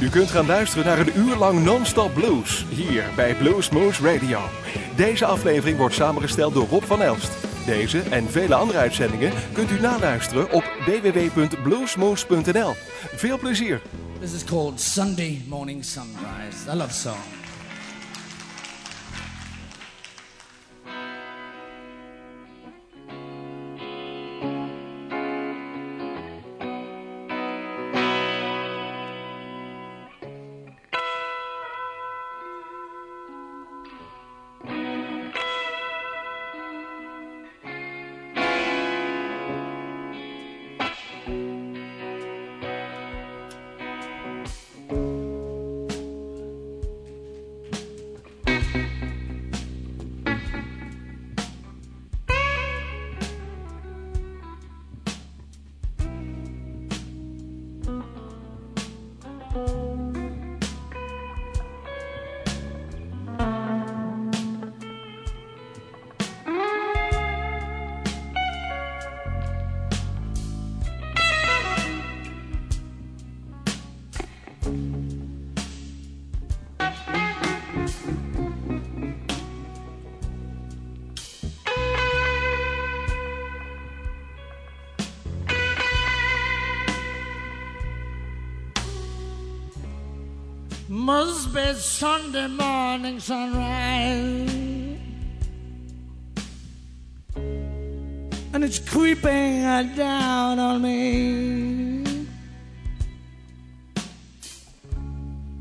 U kunt gaan luisteren naar een uur lang non-stop blues hier bij Blues Moose Radio. Deze aflevering wordt samengesteld door Rob van Elst. Deze en vele andere uitzendingen kunt u naluisteren op www.bluesmoose.nl. Veel plezier! This is called Sunday Morning Sunrise. I love song. Be Sunday morning sunrise. And it's creeping down on me.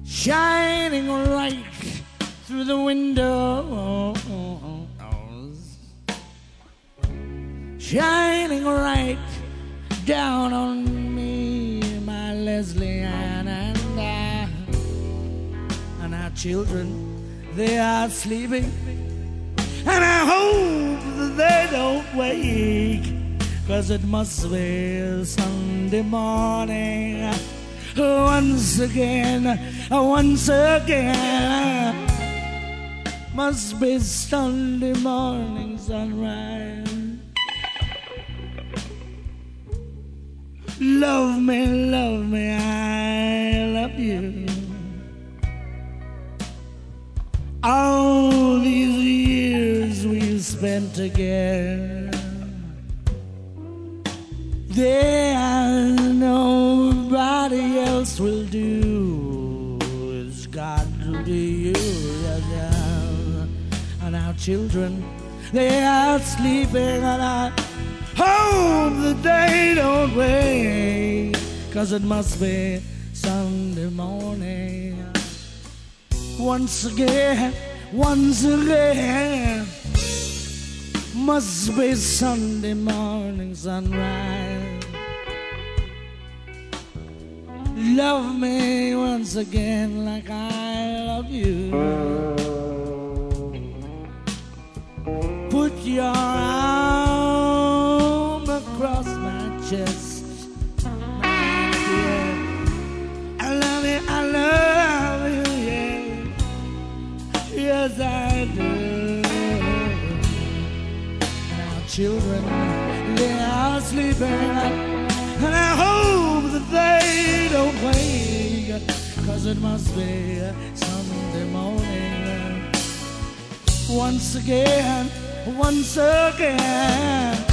Shining right through the windows. Shining right down on me, my Leslie children, they are sleeping. And I hope that they don't wake, cause it must be Sunday morning. Once again, once again, must be Sunday morning sunrise. Love me, love me, I love you. All these years we spent together, there nobody else will do. It's got to be you. And our children, they are sleeping, and I hope that they don't wake, cause it must be Sunday morning once again, once again. Must be Sunday morning sunrise. Love me once again like I love you. Put your arm across my chest. Yes, I do. And our children, they are sleeping. And I hope that they don't wake. Cause it must be Sunday morning. Once again, once again.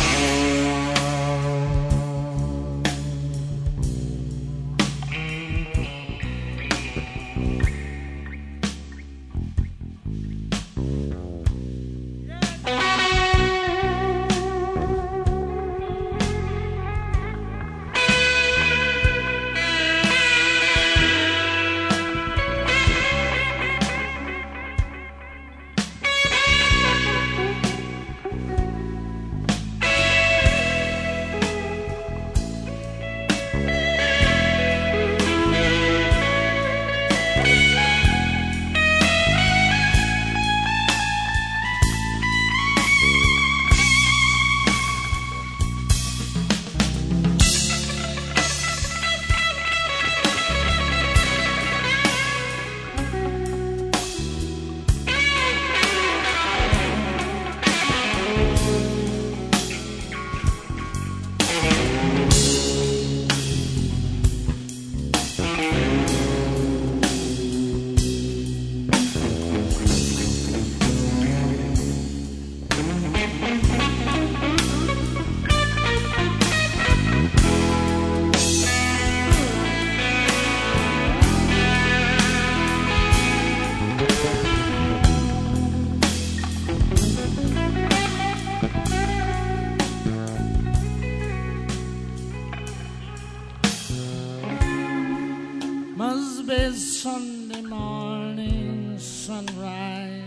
Morning sunrise.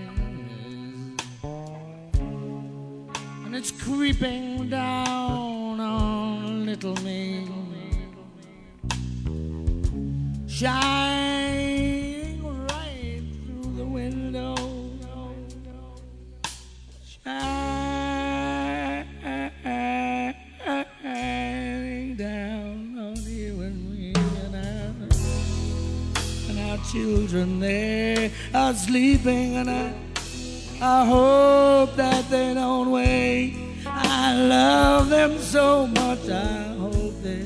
And it's creeping down on little me. Shining children. They are sleeping and I, I hope that they don't wake. I love them so much. I hope they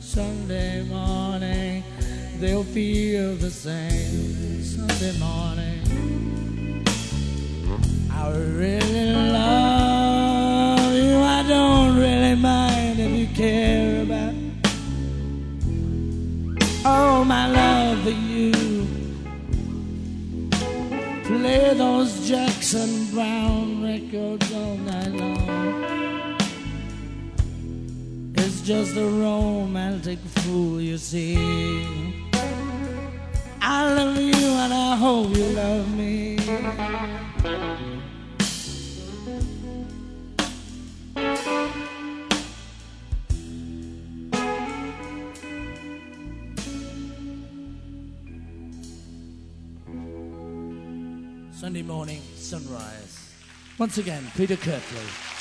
Sunday morning they'll feel the same. Sunday morning. I really love you. I don't really mind if you care about all my love for you. Play those Jackson Browne records all night long. It's just a romantic fool, you see. I love you and I hope you love me. Sunday morning sunrise. Once again, Peter Kirkley.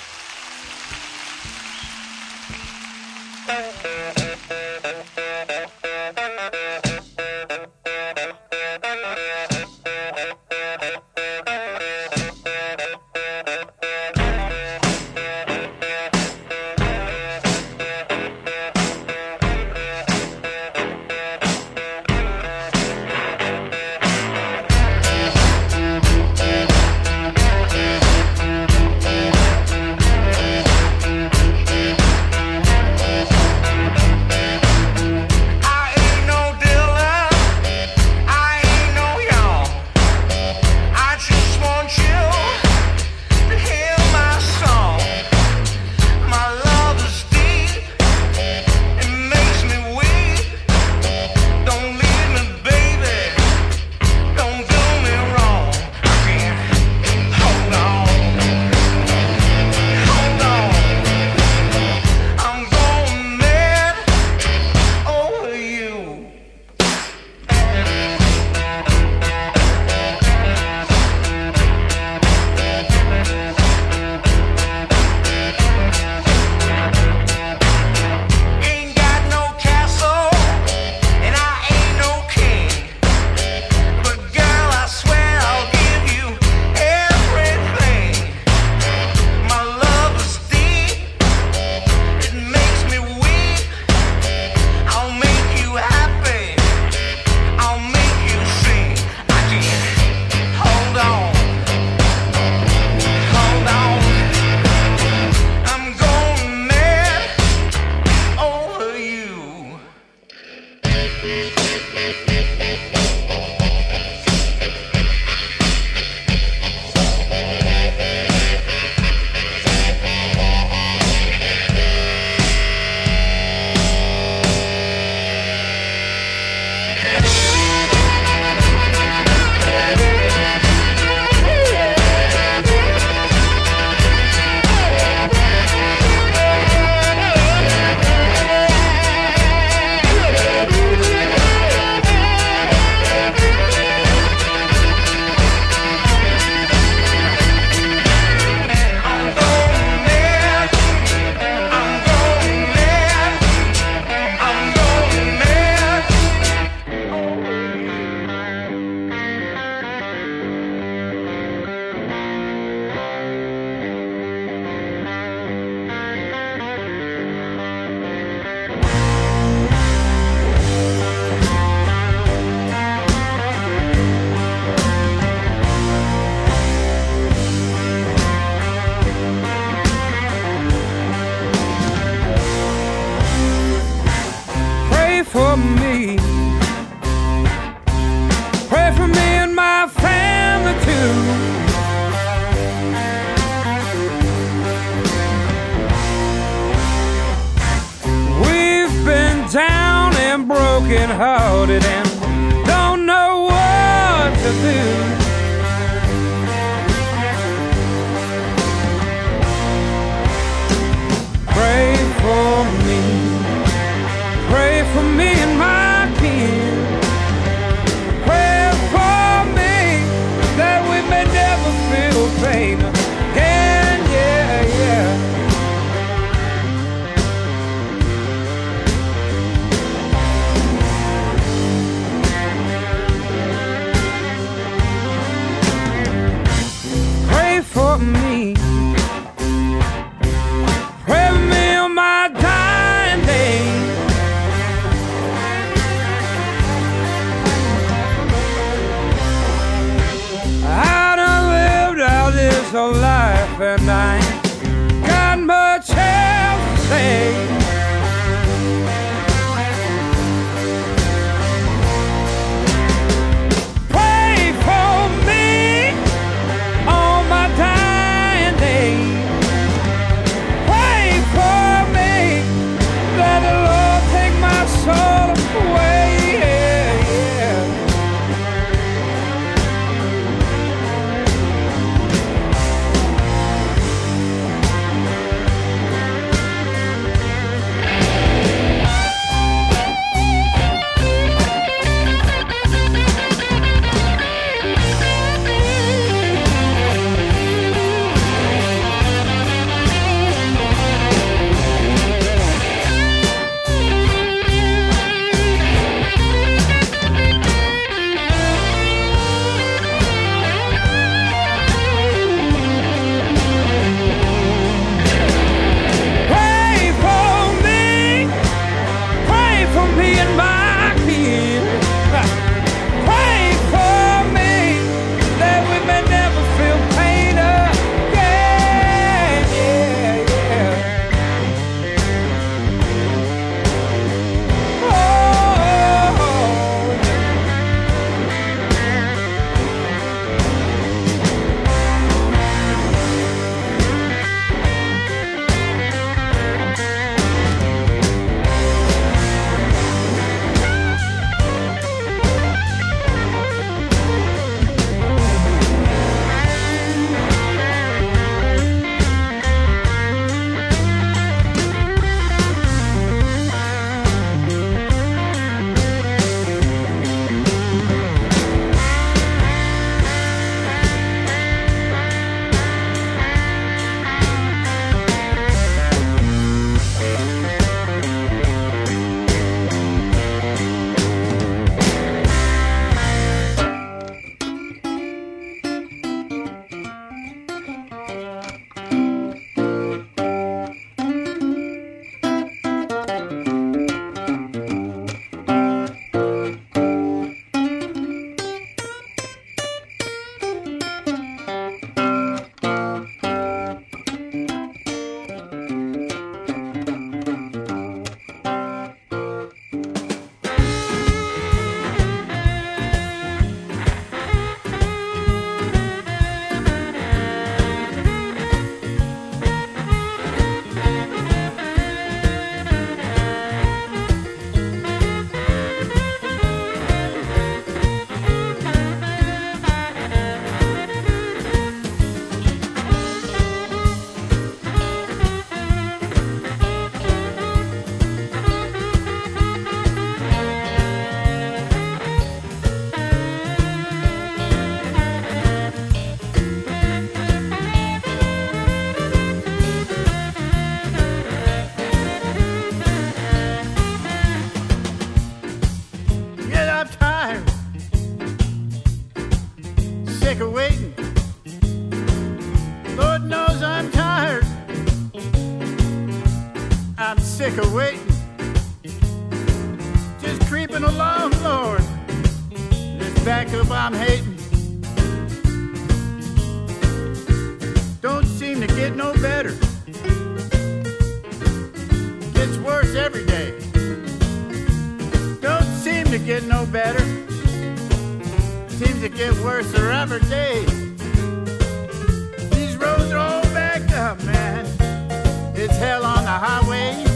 sick of waiting. Just creeping along, Lord. This back up I'm hating. Don't seem to get no better. Gets worse every day. Don't seem to get no better. Seems to get worse every day. These roads are all backed up, man. It's hell on the highway.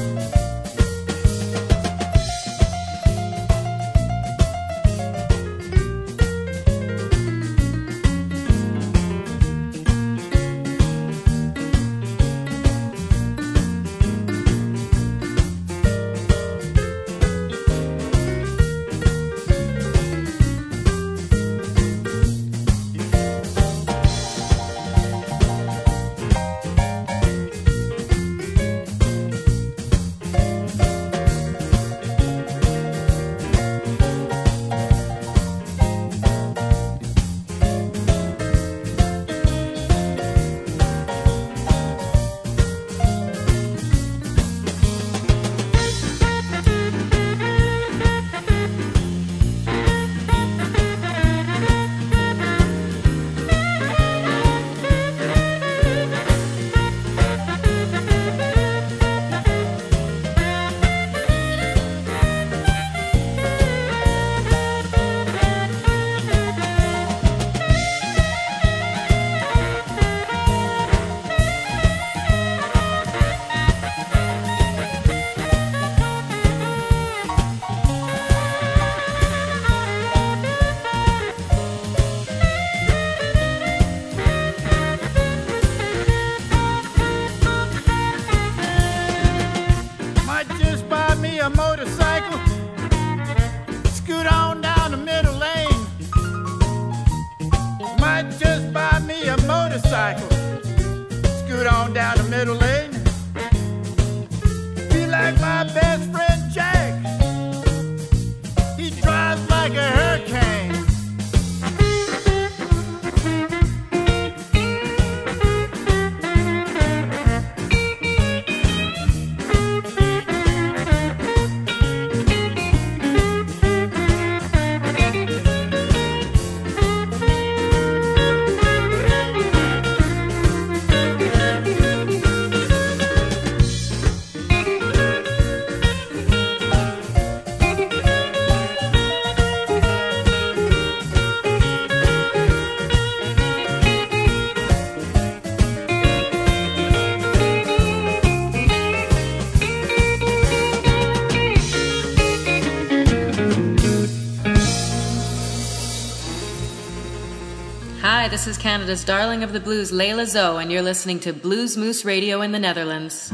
Is Canada's darling of the blues, Layla Zoe, and you're listening to Blues Moose Radio in the Netherlands.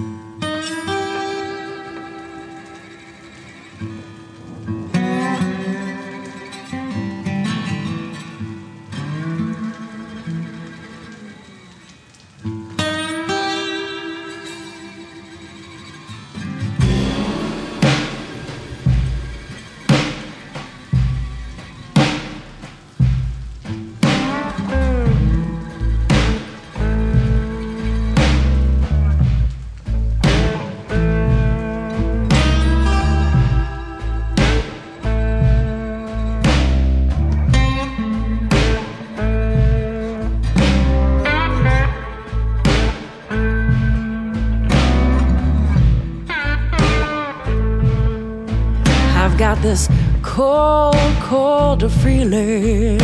This cold, cold feeling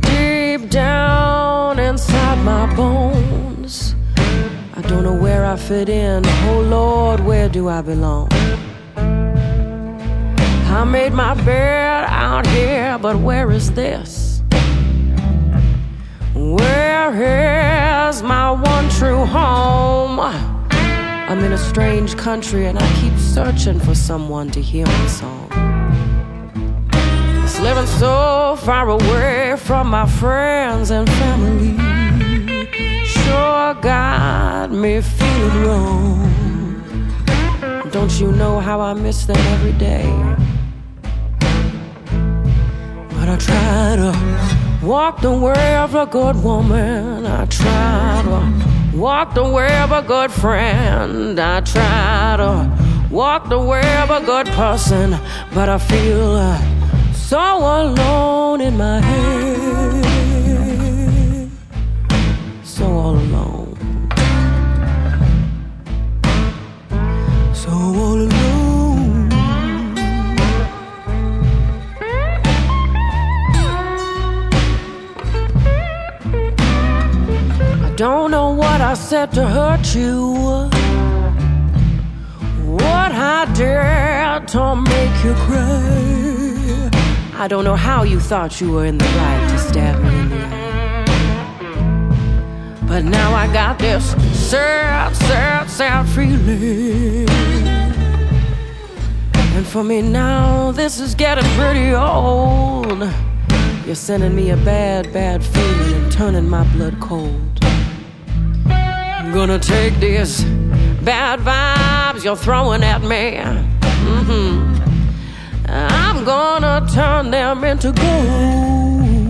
deep down inside my bones. I don't know where I fit in. Oh Lord, where do I belong? I made my bed out here, but where is this? Where is my one true home? I'm in a strange country and I keep searching for someone to hear my song. It's living so far away from my friends and family. Sure got me feeling wrong. Don't you know how I miss them every day? But I try to walk the way of a good woman. I try to walk the way of a good friend. I try to walk the way of a good person, but I feel uh, so alone in my head. Don't know what I said to hurt you. What I did to make you cry. I don't know how you thought you were in the right to stab me in the eye. But now I got this sad, sad, sad feeling. And for me now, this is getting pretty old. You're sending me a bad, bad feeling and turning my blood cold. Gonna take these bad vibes you're throwing at me. hmm I'm gonna turn them into gold.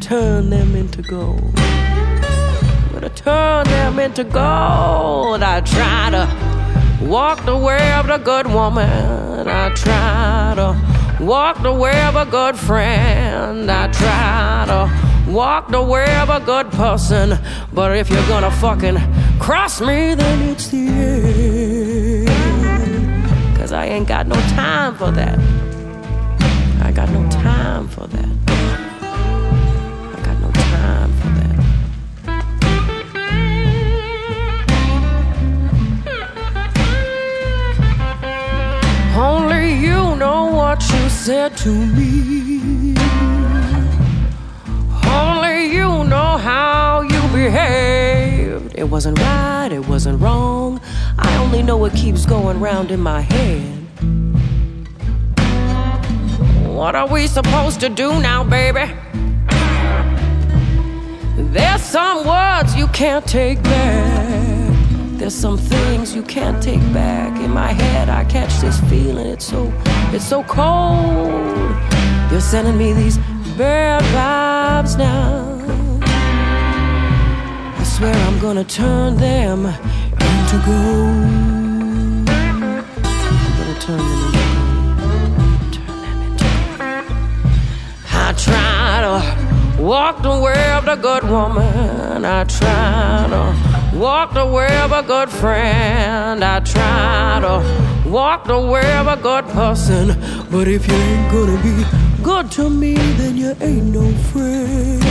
Turn them into gold. I'm gonna turn them into gold. I try to walk the way of the good woman. I try to walk the way of a good friend. I try to walk the way of a good person. But if you're gonna fucking cross me, then it's the end. Cause I ain't got no time for that. I got no time for that. I got no time for that. Only you know what you said to me. don't know how you behaved. It wasn't right, it wasn't wrong. I only know what keeps going round in my head. What are we supposed to do now, baby? There's some words you can't take back. There's some things you can't take back. In my head, I catch this feeling. It's so, it's so cold. You're sending me these bad vibes now swear I'm gonna turn them into gold. I'm gonna turn them into gold. I try to walk the way of the good woman. I try to walk the way of a good friend. I try to walk the way of a good person. But if you ain't gonna be good to me, then you ain't no friend.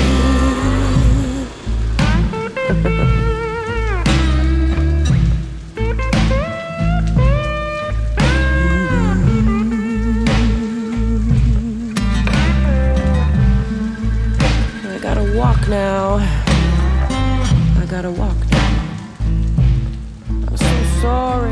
now. I gotta walk now. I'm so sorry.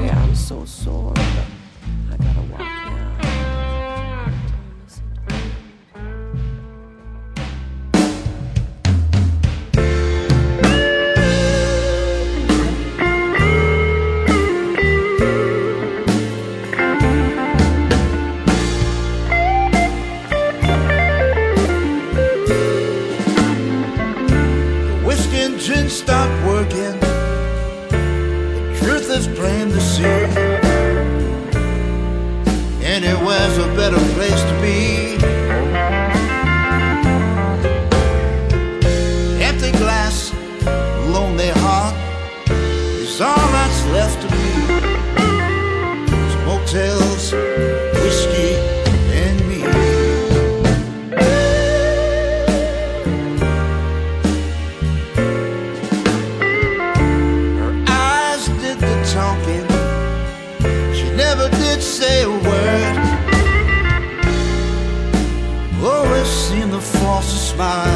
did say a word. Always seen the false smile.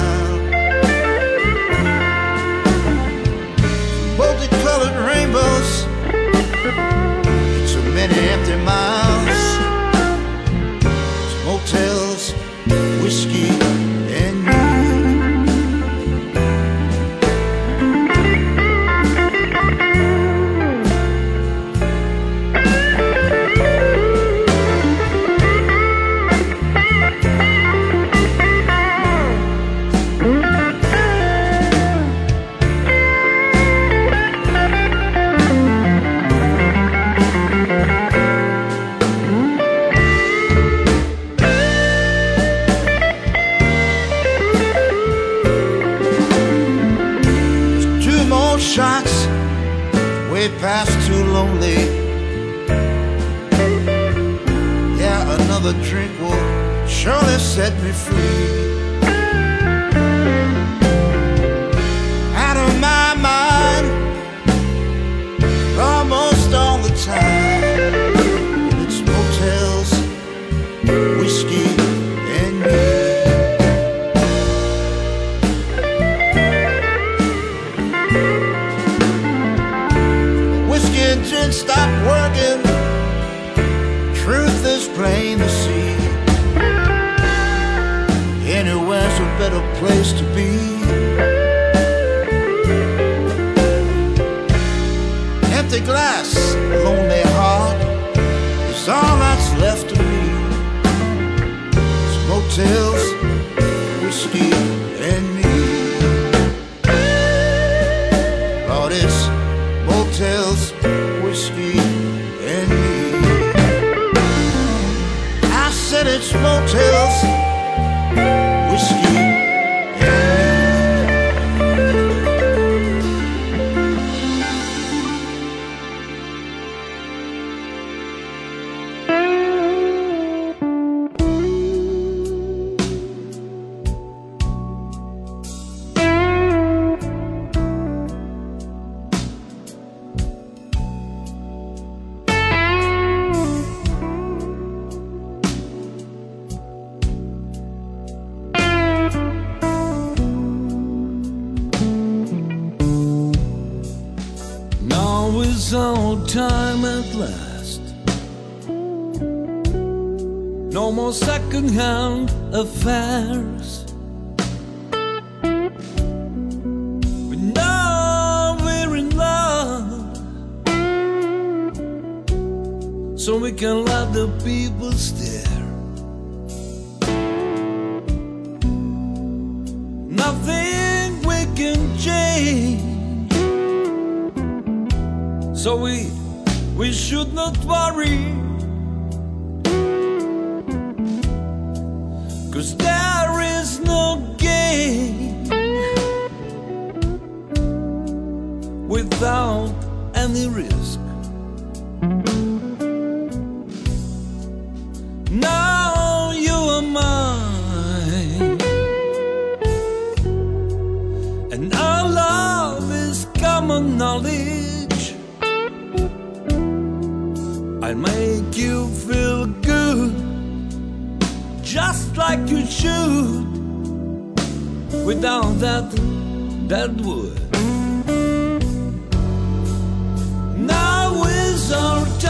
I make you feel good, just like you should. Without that, that would. Now is our time.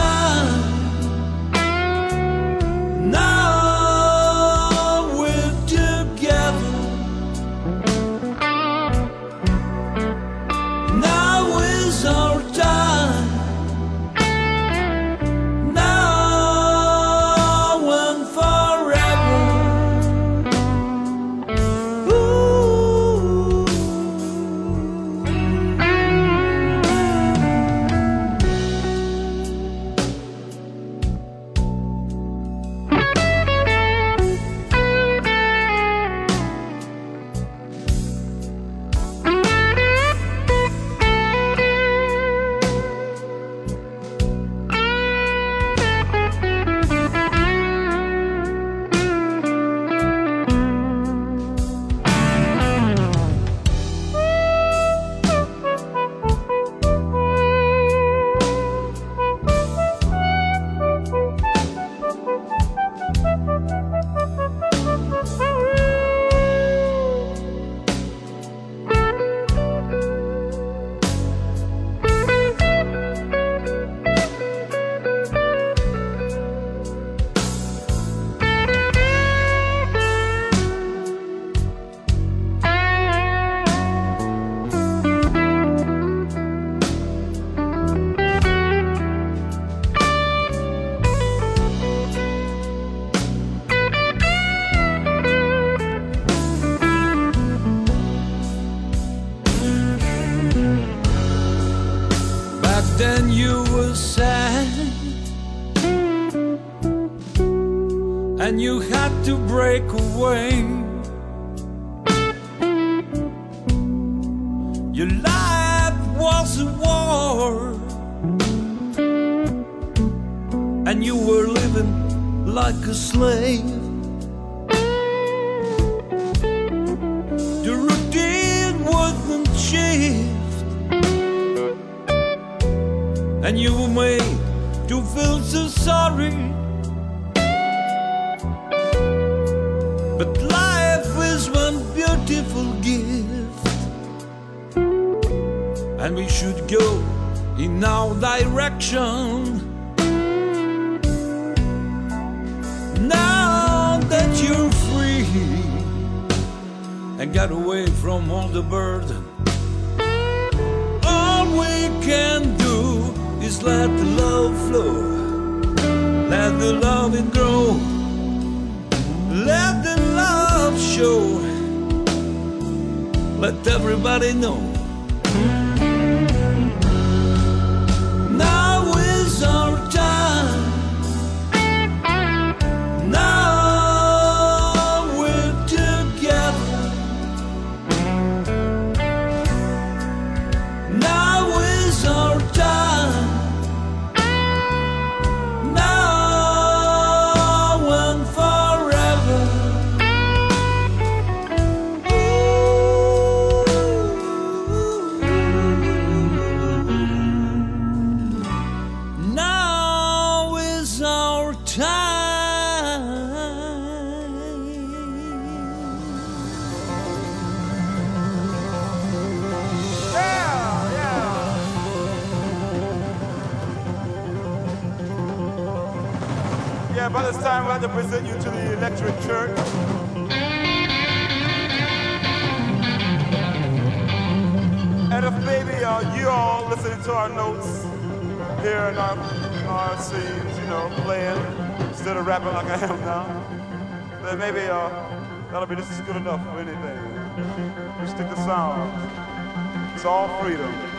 You had to break away Your life was a war And you were living like a slave The routine wouldn't shift and you were made to feel so sorry. We should go in our direction. Now that you're free and got away from all the burden. All we can do is let the love flow, let the love it grow, let the love show, let everybody know. But it's time we have to present you to the electric church. And if maybe uh, you all listening to our notes here in our, our scenes, you know, playing instead of rapping like I am now. Then maybe uh, that'll be just as good enough for anything. We stick to sound. It's all freedom.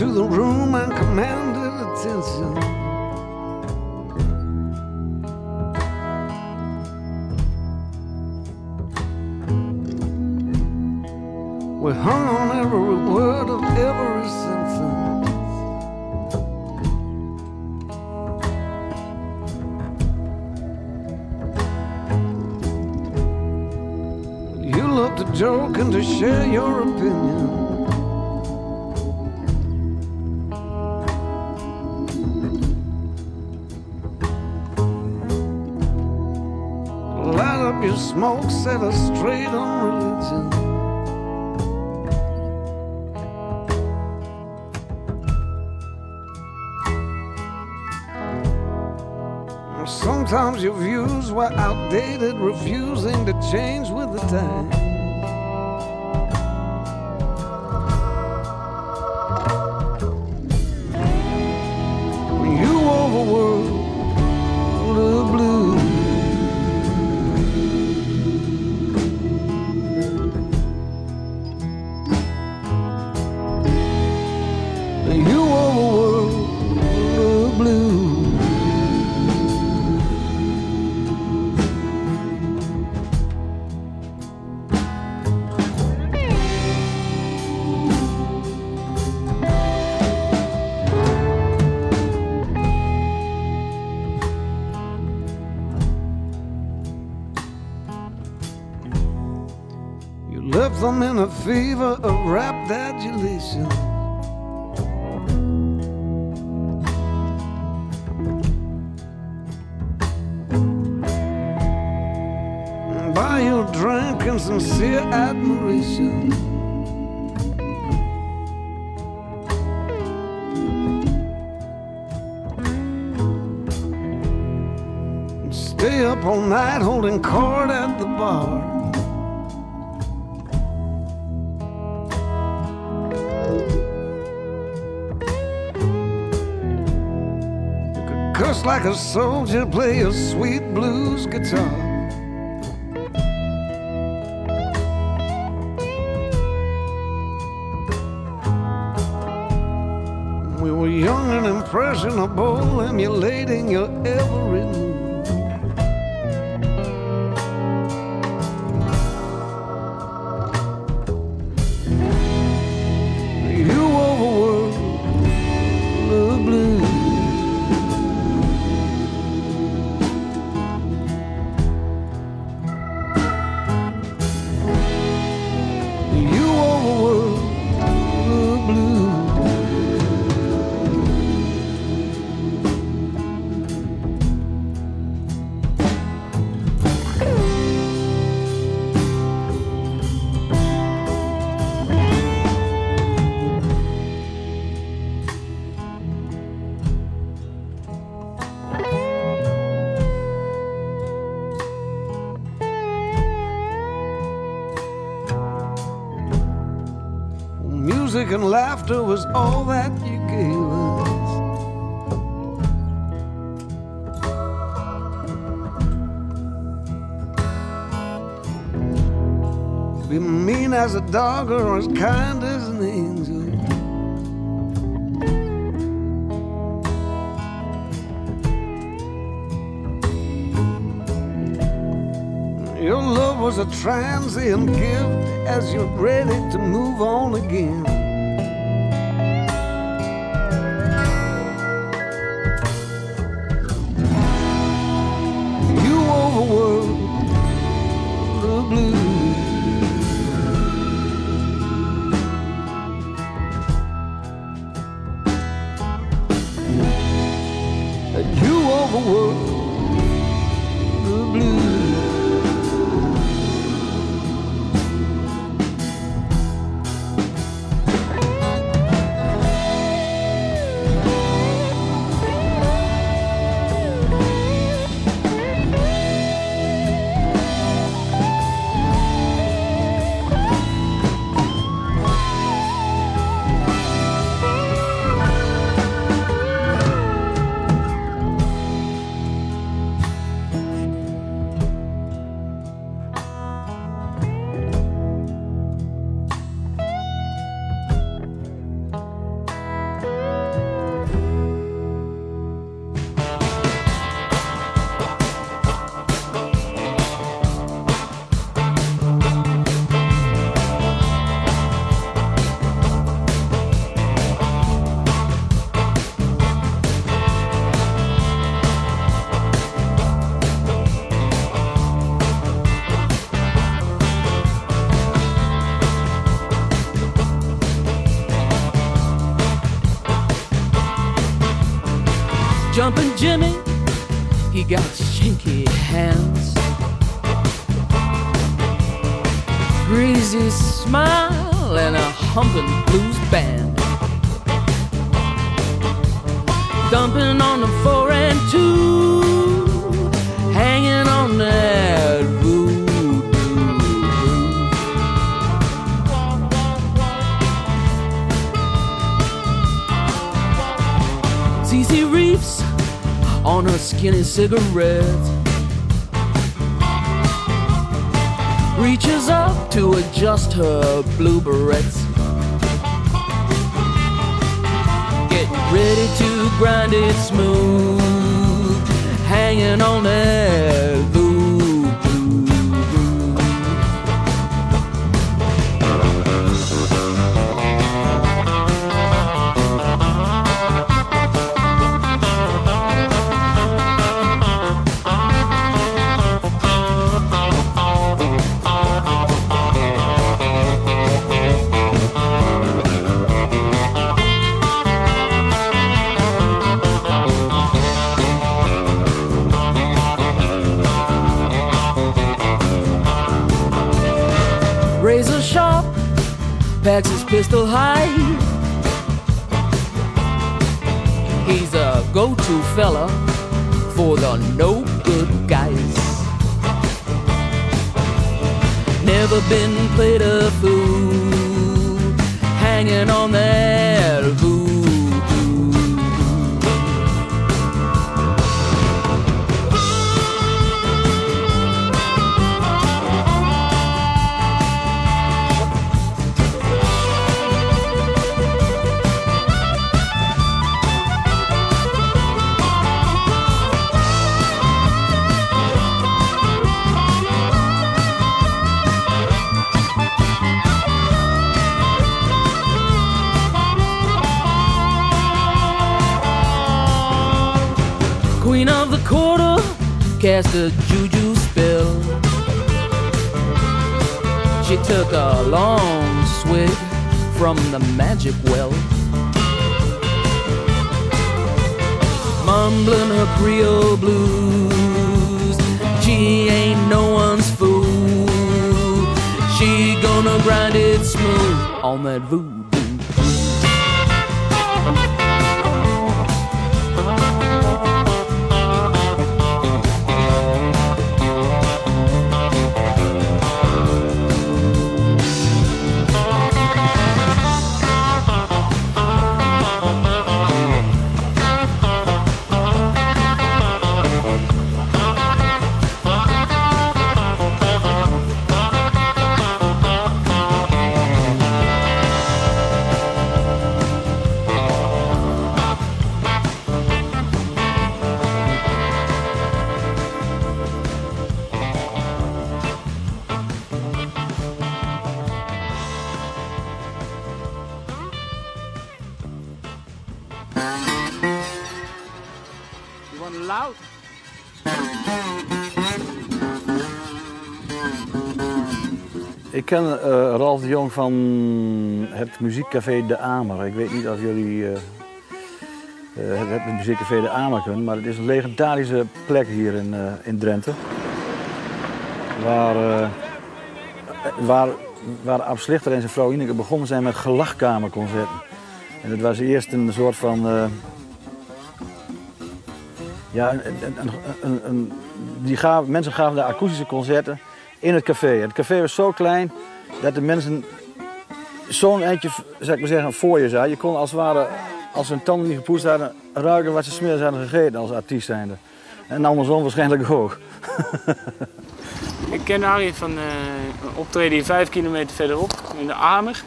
Into the room and commanded set us straight on religion. Sometimes your views were outdated, refusing to change with the time. Them in a fever of rapt adulation. By your drink and sincere admiration. Stay up all night holding court at the bar. Like a soldier, play a sweet blues guitar. We were young and impressionable, emulating your every Music and laughter was all that you gave us. Be mean as a dog or as kind as an angel. Your love was a transient gift as you're ready to move on again. Blues band. Dumping on the four and two, hanging on that voodoo. Cece Reeves on her skinny cigarette. Reaches up to adjust her blue berets. Ready to grind it smooth. Hanging on that pistol high. He's a go-to fella for the no good guys. Never been played a fool, hanging on that voodoo. Cast a juju spell. She took a long swig from the magic well. Mumbling her Creole blues, she ain't no one's fool. She gonna grind it smooth on that voodoo. Ik ken eh, Ralf de Jong van het muziekcafé De Amer. Ik weet niet of jullie eh, eh, het, het muziekcafé De Amer kennen, maar het is een legendarische plek hier in, in Drenthe. Waar, waar, waar Ab en zijn vrouw Ineke begonnen zijn met gelachkamerconcerten. En het was eerst een soort van... ja, een- die gaven, mensen gaven daar akoestische concerten in het café. Het café was zo klein dat de mensen zo'n eindje, ik maar zeggen, voor je zaten. Je kon als het ware, als ze hun tanden niet gepoetst hadden, ruiken wat ze smiddags hadden gegeten als artiest zijnde. En andersom waarschijnlijk ook. Ik ken Harry van eh, een optreden hier vijf kilometer verderop, in de Amer.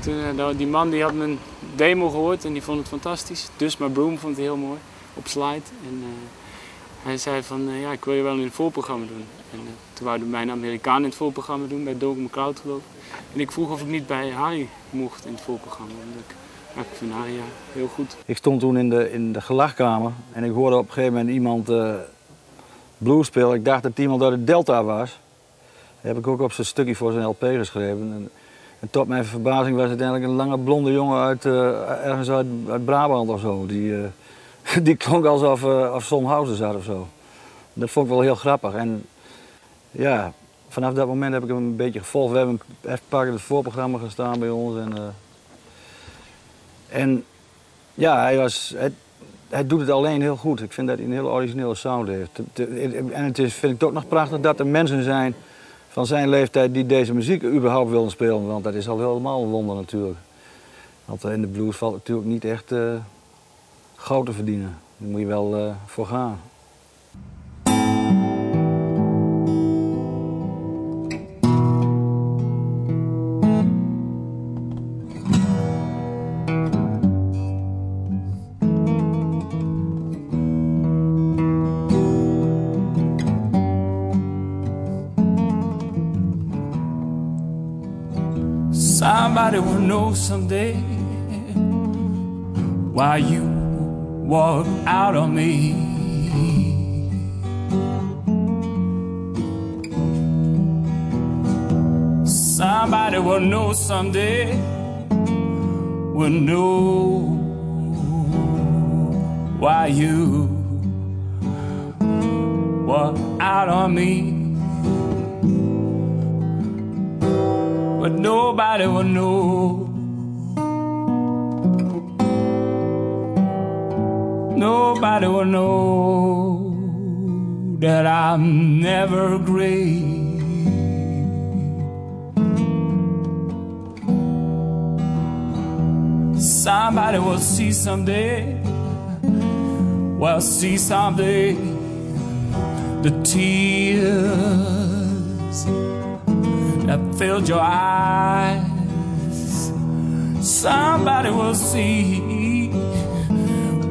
Toen, eh, die man die had mijn demo gehoord en die vond het fantastisch. Dus maar Broom vond het heel mooi, op slide. En eh, hij zei van, eh, ja, ik wil je wel in het voorprogramma doen. En eh, toen wouden mijn Amerikaan in het voorprogramma doen, bij Doug McCloud geloof ik. En ik vroeg of ik niet bij Harry mocht in het voorprogramma. Omdat ik, ja, ik vind Harry heel goed. Ik stond toen in de, in de gelachkamer en ik hoorde op een gegeven moment iemand eh blues spelen. Ik dacht dat iemand uit de Delta was. Dat heb ik ook op zijn stukje voor zijn LP geschreven. En, tot mijn verbazing was het eigenlijk een lange blonde jongen uit, ergens uit, uit Brabant of zo. Die, die klonk alsof uh, of Zonhausen zat of zo. Dat vond ik wel heel grappig. En ja, vanaf dat moment heb ik hem een beetje gevolgd. We hebben even pakken het voorprogramma gestaan bij ons. En, uh, en ja, hij, was, hij, doet het alleen heel goed. Ik vind dat hij een heel originele sound heeft. En het is, vind ik ook nog prachtig dat er mensen zijn van zijn leeftijd die deze muziek überhaupt willen spelen. Want dat is al helemaal een wonder natuurlijk. Want in de blues valt natuurlijk niet echt goud te verdienen. Daar moet je wel uh, voor gaan. Somebody will know someday why you walk out on me. Somebody will know someday, will know why you walk out on me. but nobody will know. Nobody will know that I'm never great. Somebody will see someday, will see someday the tears that filled your eyes. Somebody will see,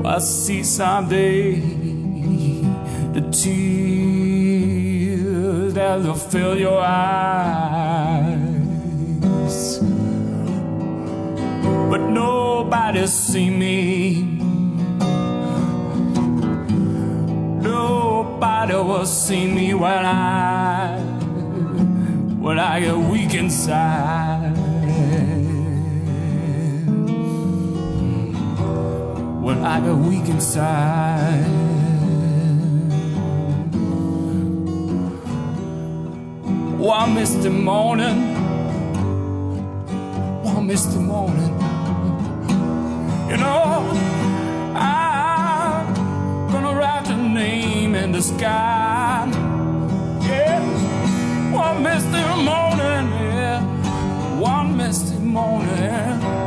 will see someday the tears that will fill your eyes. But nobody see me. Nobody will see me when I when I get weak inside. When I get weak inside. One misty morning, one misty morning, you know, I'm gonna write your name in the sky. Yeah one misty morning, yeah, one misty morning.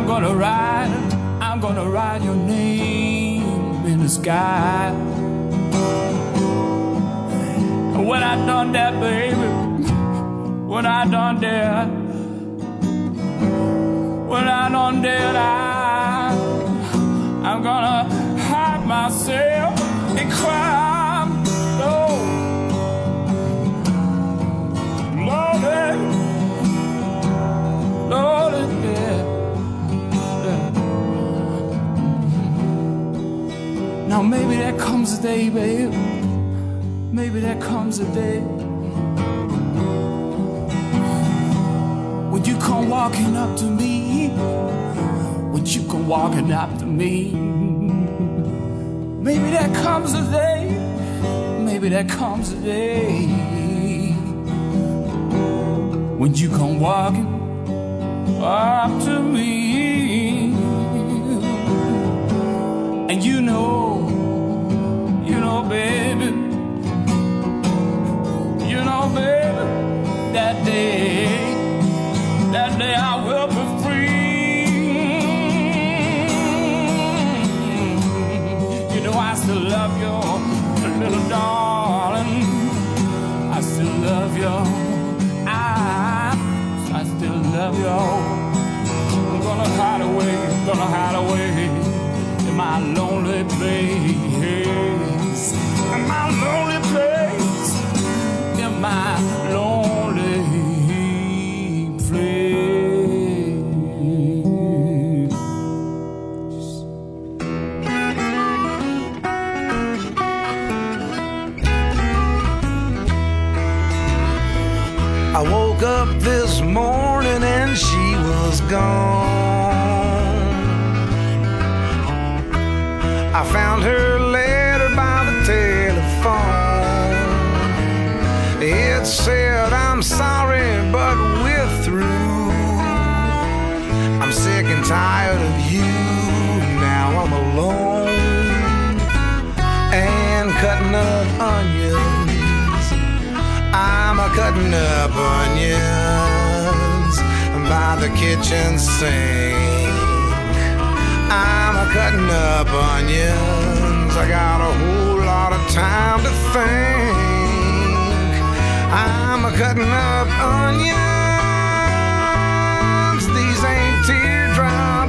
I'm gonna write, I'm gonna write your name in the sky. And when I done that, baby, when I done that, when I done that, I, I'm gonna hide myself and cry. Now maybe there comes a day, babe. Maybe there comes a day when you come walking up to me. When you come walking up to me. Maybe there comes a day. Maybe there comes a day when you come walking up to me and you know lonely place. Tired of you. Now I'm alone and cutting up onions. I'm a cutting up onions by the kitchen sink. I'm a cutting up onions. I got a whole lot of time to think. I'm a cutting up onions. These ain't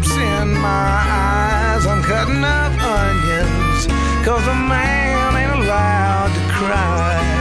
in my eyes. I'm cutting up onions. Cause a man ain't allowed to cry.